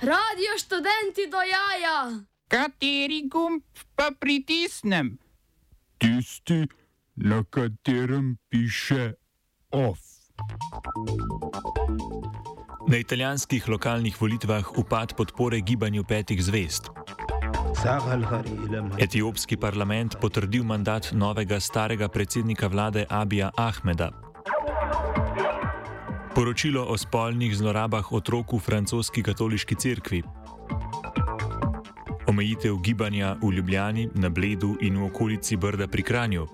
Radio študenti do jaja! Kateri gumb pa pritisnem? Tisti, na katerem piše OF. Na italijanskih lokalnih volitvah upad podpore gibanju petih zvest. Etiopski parlament potrdil mandat novega starega predsednika vlade Abija Ahmeda. Poročilo o spolnih zlorabah otrok v francoski katoliški cerkvi. Omejitev gibanja v Ljubljani, na Bledu in v okolici Brda pri Kranju.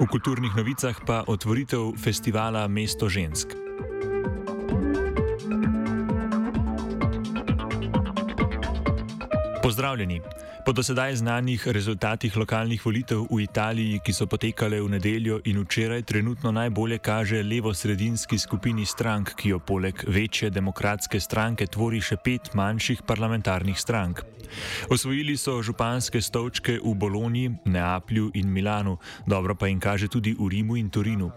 V kulturnih novicah pa otvoritev festivala Mesto žensk. Pozdravljeni. Po dosedaj znanih rezultatih lokalnih volitev v Italiji, ki so potekale v nedeljo in včeraj, trenutno najbolje kaže levo-sredinski skupini strank, ki jo poleg večje demokratske stranke tvori še pet manjših parlamentarnih strank. Osvojili so županske stolčke v Bologni, Neaplju in Milanu, dobro pa jim kaže tudi v Rimu in Torinu.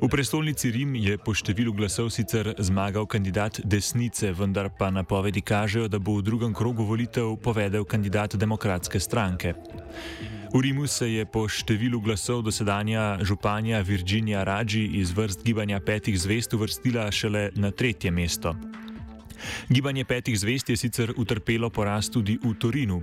V prestolnici Rim je po številu glasov sicer zmagal kandidat desnice, vendar pa napovedi kažejo, da bo v drugem krogu volitev povedal kandidat demokratske stranke. V Rimu se je po številu glasov dosedanja županja Virginija Raji iz vrst gibanja petih zvest uvrstila šele na tretje mesto. Gibanje petih zvest je sicer utrpelo porast tudi v Torinu.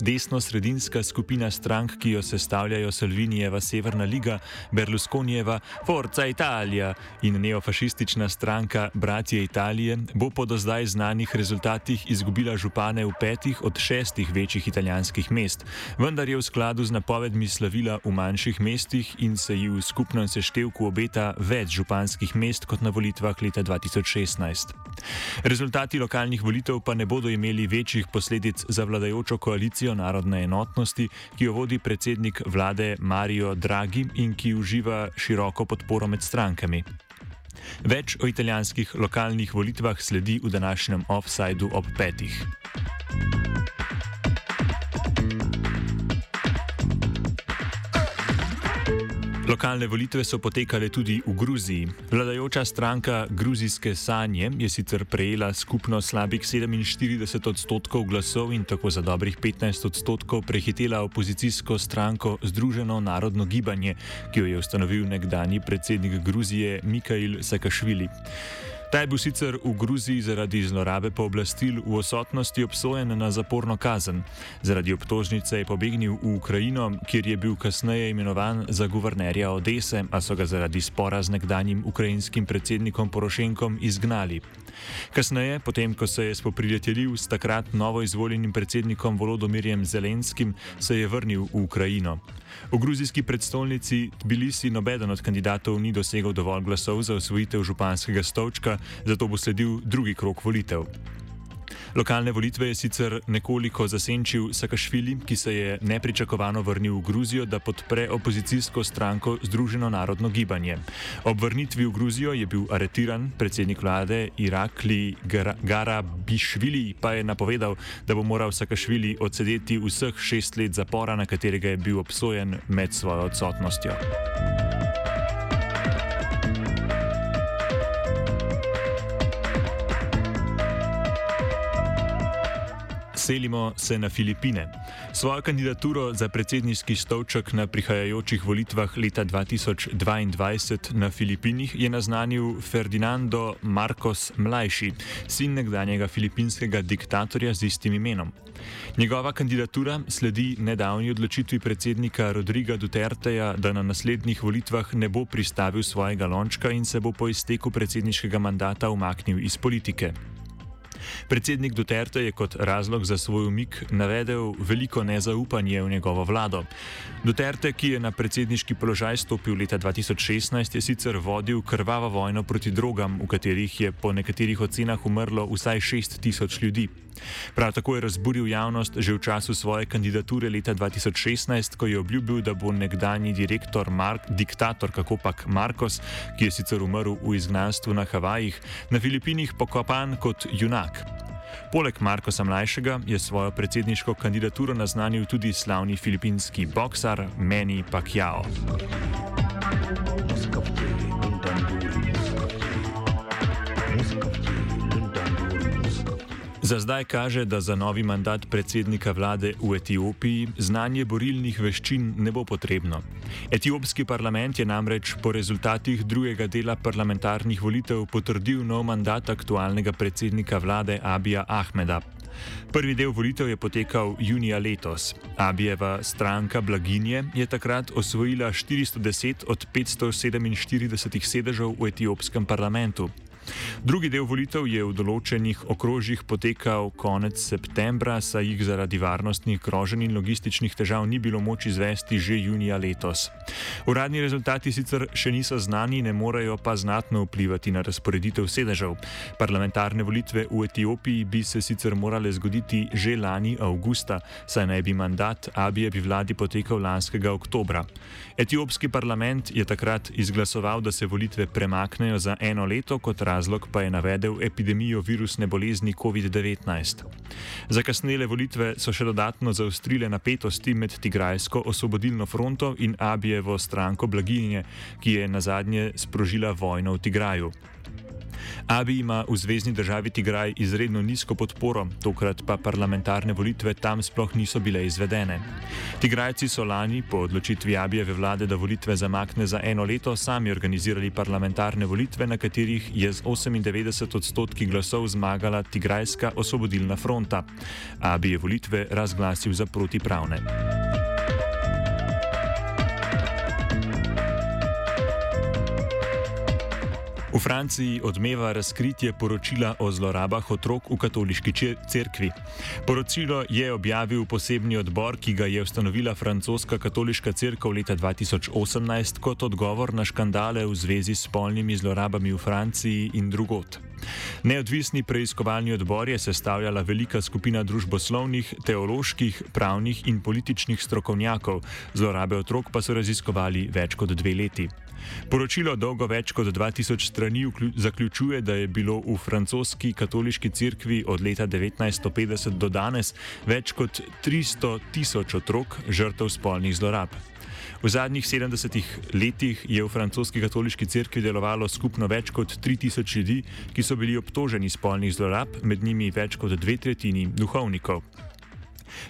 Desno-sredinska skupina strank, ki jo sestavljajo Salvinijeva Severna liga, Berlusconijeva Forza Italia in neofašistična stranka Bratje Italije, bo po do zdaj znanih rezultatih izgubila župane v petih od šestih večjih italijanskih mest, vendar je v skladu z napovedmi slavila v manjših mestih in se ji v skupnem seštevku obeta več županskih mest kot na volitvah leta 2016. Rezultati lokalnih volitev pa ne bodo imeli večjih posledic za vladajočo koalicijo narodne enotnosti, ki jo vodi predsednik vlade Mario Draghi in ki uživa široko podporo med strankami. Več o italijanskih lokalnih volitvah sledi v današnjem offsajdu ob petih. Lokalne volitve so potekale tudi v Gruziji. Vladajoča stranka Gruzijske sanje je sicer prejela skupno slabih 47 odstotkov glasov in tako za dobrih 15 odstotkov prehitela opozicijsko stranko Združeno narodno gibanje, ki jo je ustanovil nekdani predsednik Gruzije Mikhail Sakašvili. Ta je bil sicer v Gruziji zaradi zlorabe pooblastil v osotnosti obsojen na zaporno kazen. Zaradi obtožnice je pobegnil v Ukrajino, kjer je bil kasneje imenovan za guvernerja Odese, a so ga zaradi spora z nekdanjim ukrajinskim predsednikom Porošenkom izgnali. Kasneje, potem ko se je spoprijateljil s takrat novo izvoljenim predsednikom Volodomirjem Zelenskim, se je vrnil v Ukrajino. V gruzijski predstolnici Tbilisi nobeden od kandidatov ni dosegel dovolj glasov za osvojitev županskega stolčka, zato bo sledil drugi krok volitev. Lokalne volitve je sicer nekoliko zasenčil Sakašvili, ki se je nepričakovano vrnil v Gruzijo, da podpre opozicijsko stranko Združeno narodno gibanje. Ob vrnitvi v Gruzijo je bil aretiran predsednik vlade Irakli Garabišvili, pa je napovedal, da bo moral Sakašvili odsedeti vseh šest let zapora, na katerega je bil obsojen med svojo odsotnostjo. Selimo se na Filipine. Svojo kandidaturo za predsedniški stolček na prihajajočih volitvah leta 2022 na Filipinih je naznanil Ferdinando Marcos Mlajši, sin nekdanjega filipinskega diktatorja z istim imenom. Njegova kandidatura sledi nedavni odločitvi predsednika Rodriga Duterteja, da na naslednjih volitvah ne bo pristavil svojega lončka in se bo po izteku predsedniškega mandata umaknil iz politike. Predsednik Duterte je kot razlog za svoj umik navedel veliko nezaupanje v njegovo vlado. Duterte, ki je na predsedniški položaj stopil leta 2016, je sicer vodil krvavo vojno proti drogam, v katerih je po nekaterih ocenah umrlo vsaj 6000 ljudi. Prav tako je razburil javnost že v času svoje kandidature leta 2016, ko je obljubil, da bo nekdani direktor, Mark, diktator, kako pač Marcos, ki je sicer umrl v izgnanstvu na Havajih, na Filipinih pokopan kot junak. Poleg Markosa Mlajšega je svojo predsedniško kandidaturo naznanil tudi slavni filipinski boksar Manny Pacquiao. Za zdaj kaže, da za novi mandat predsednika vlade v Etiopiji znanje borilnih veščin ne bo potrebno. Etiopski parlament je namreč po rezultatih drugega dela parlamentarnih volitev potrdil nov mandat aktualnega predsednika vlade Abija Ahmeda. Prvi del volitev je potekal junija letos. Abijeva stranka Blaginje je takrat osvojila 410 od 547 sedežev v etiopskem parlamentu. Drugi del volitev je v določenih okrožjih potekal konec septembra, saj jih zaradi varnostnih groženj in logističnih težav ni bilo moč izvesti že junija letos. Uradni rezultati sicer še niso znani, ne morejo pa znatno vplivati na razporeditev sedežev. Parlamentarne volitve v Etiopiji bi se sicer morale zgoditi že lani avgusta, saj naj bi mandat Abije bi vladi potekal lanskega oktobra. Etiopski parlament je takrat izglasoval, da se volitve premaknejo za eno leto kot razlog pa je navedel epidemijo virusne bolezni COVID-19. Zakasnele volitve so še dodatno zaostrile napetosti med Tigrajsko osvobodilno fronto in Abijevo stranko Blaginje, ki je na zadnje sprožila vojno v Tigraju. Abi ima v zvezdni državi Tigraj izredno nizko podporo, tokrat pa parlamentarne volitve tam sploh niso bile izvedene. Tigrajci so lani, po odločitvi Abijeve vlade, da volitve zamakne za eno leto, sami organizirali parlamentarne volitve, na katerih je z 98 odstotki glasov zmagala Tigrajska osvobodilna fronta. Abi je volitve razglasil za protipravne. V Franciji odmeva razkritje poročila o zlorabah otrok v katoliški cerkvi. Poročilo je objavil posebni odbor, ki ga je ustanovila francoska katoliška cerkev leta 2018 kot odgovor na škandale v zvezi s spolnimi zlorabami v Franciji in drugot. Neodvisni preiskovalni odbor je sestavljala velika skupina družboslovnih, teoloških, pravnih in političnih strokovnjakov, zlorabe otrok pa so raziskovali več kot dve leti. Poročilo dolgo več kot 2000 strani zaključuje, da je bilo v francoski katoliški cerkvi od leta 1950 do danes več kot 300 tisoč otrok žrtev spolnih zlorab. V zadnjih 70 letih je v francoski katoliški cerkvi delovalo skupno več kot 3000 ljudi, ki so bili obtoženi spolnih zlorab, med njimi več kot dve tretjini duhovnikov.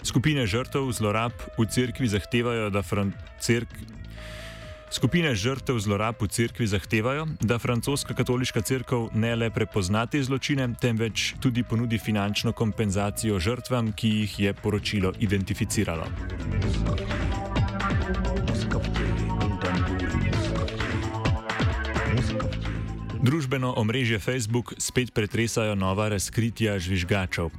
Skupine žrtev zlorab v cerkvi zahtevajo, da francoski. Skupine žrtev zlorab v cerkvi zahtevajo, da francoska katoliška cerkev ne le prepozna te zločine, temveč tudi ponudi finančno kompenzacijo žrtvam, ki jih je poročilo identificiralo. Družbeno omrežje Facebook spet pretresajo nova razkritja žvižgačev.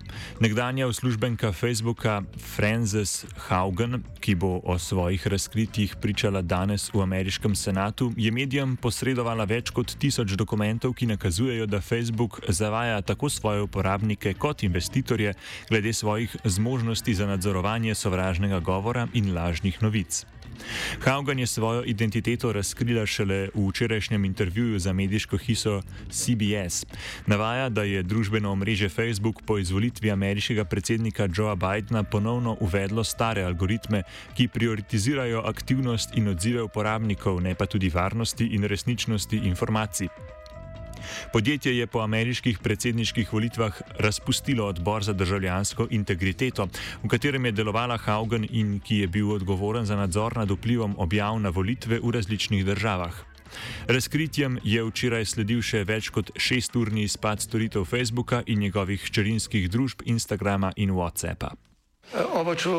Nekdanja uslužbenka Facebooka Frances Haugen, ki bo o svojih razkritjih pričala danes v ameriškem senatu, je medijem posredovala več kot tisoč dokumentov, ki nakazujejo, da Facebook zavaja tako svoje uporabnike kot investitorje glede svojih zmožnosti za nadzorovanje sovražnega govora in lažnih novic. Haugen je svojo identiteto razkrila šele v včerajšnjem intervjuju za medijsko hišo CBS. Navaja, da je družbeno omrežje Facebook po izvolitvi ameriškega predsednika Joea Bidna ponovno uvedlo stare algoritme, ki prioritizirajo aktivnost in odzive uporabnikov, ne pa tudi varnosti in resničnosti informacij. Podjetje je po ameriških predsedniških volitvah razpustilo odbor za državljansko integriteto, v katerem je delovala Haugen in ki je bil odgovoren za nadzor nad vplivom objav na volitve v različnih državah. Razkritjem je včeraj sledil še več kot šesturni izpad storitev Facebooka in njegovih hčerinskih družb Instagrama in WhatsAppa. Oba, če,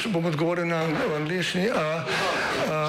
če bom odgovoril na angliški.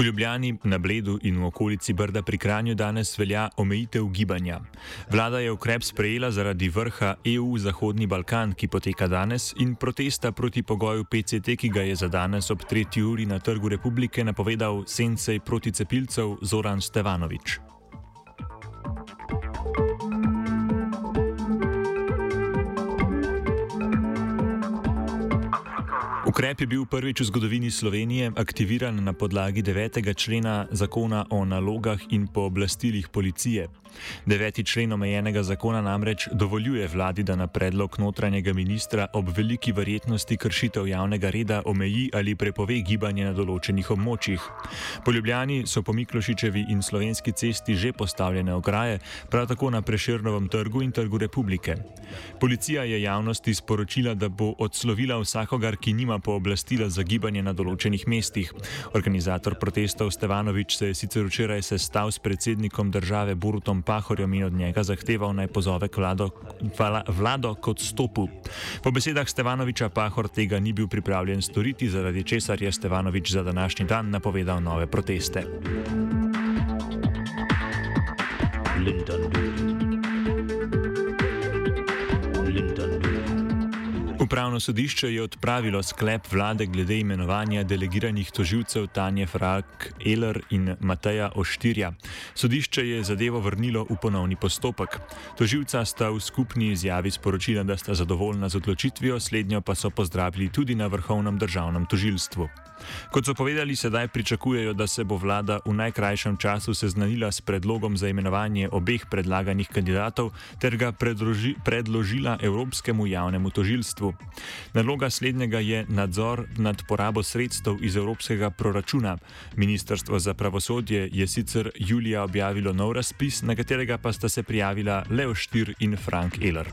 V Ljubljani, na Bledu in v okolici Brda pri Kranju danes velja omejitev gibanja. Vlada je ukrep sprejela zaradi vrha EU Zahodni Balkan, ki poteka danes, in protesta proti pogoju PCT, ki ga je za danes ob 3. uri na Trgu Republike napovedal sensej proti cepilcev Zoran Stevanovič. Ukrep je bil prvič v zgodovini Slovenije aktiviran na podlagi 9. člena zakona o nalogah in pooblastilih policije. Deveti člen omejenega zakona namreč dovoljuje vladi, da na predlog notranjega ministra ob veliki verjetnosti kršitev javnega reda omeji ali prepove gibanje na določenih območjih. Po Ljubljani so po Miklošičevi in slovenski cesti že postavljene ograje, prav tako na Preširnovem trgu in trgu republike. Policija je javnosti sporočila, da bo odslovila vsakogar, ki nima pooblastila za gibanje na določenih mestih. Organizator protestov Stevanovič se je sicer včeraj sestal s predsednikom države Borutom Pahorjem in od njega zahteval naj pozove vlado, vlado kot stopu. Po besedah Stevanoviča Pahor tega ni bil pripravljen storiti, zaradi česar je Stevanovič za današnji dan napovedal nove proteste. Upravno sodišče je odpravilo sklep vlade glede imenovanja delegiranih toživcev Tanje Frak, Eler in Mateja Oštirja. Sodišče je zadevo vrnilo v ponovni postopek. Toživca sta v skupni izjavi sporočila, da sta zadovoljna z odločitvijo, slednjo pa so pozdravili tudi na vrhovnem državnem tožilstvu. Kot so povedali, sedaj pričakujejo, da se bo vlada v najkrajšem času seznanila s predlogom za imenovanje obeh predlaganih kandidatov ter ga predloži, predložila Evropskemu javnemu tožilstvu. Naloga slednjega je nadzor nad porabo sredstev iz evropskega proračuna. Ministrstvo za pravosodje je sicer julija objavilo nov razpis, na katerega pa sta se prijavila Leo Štir in Frank Eller.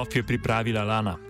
Off je pripravila Lana.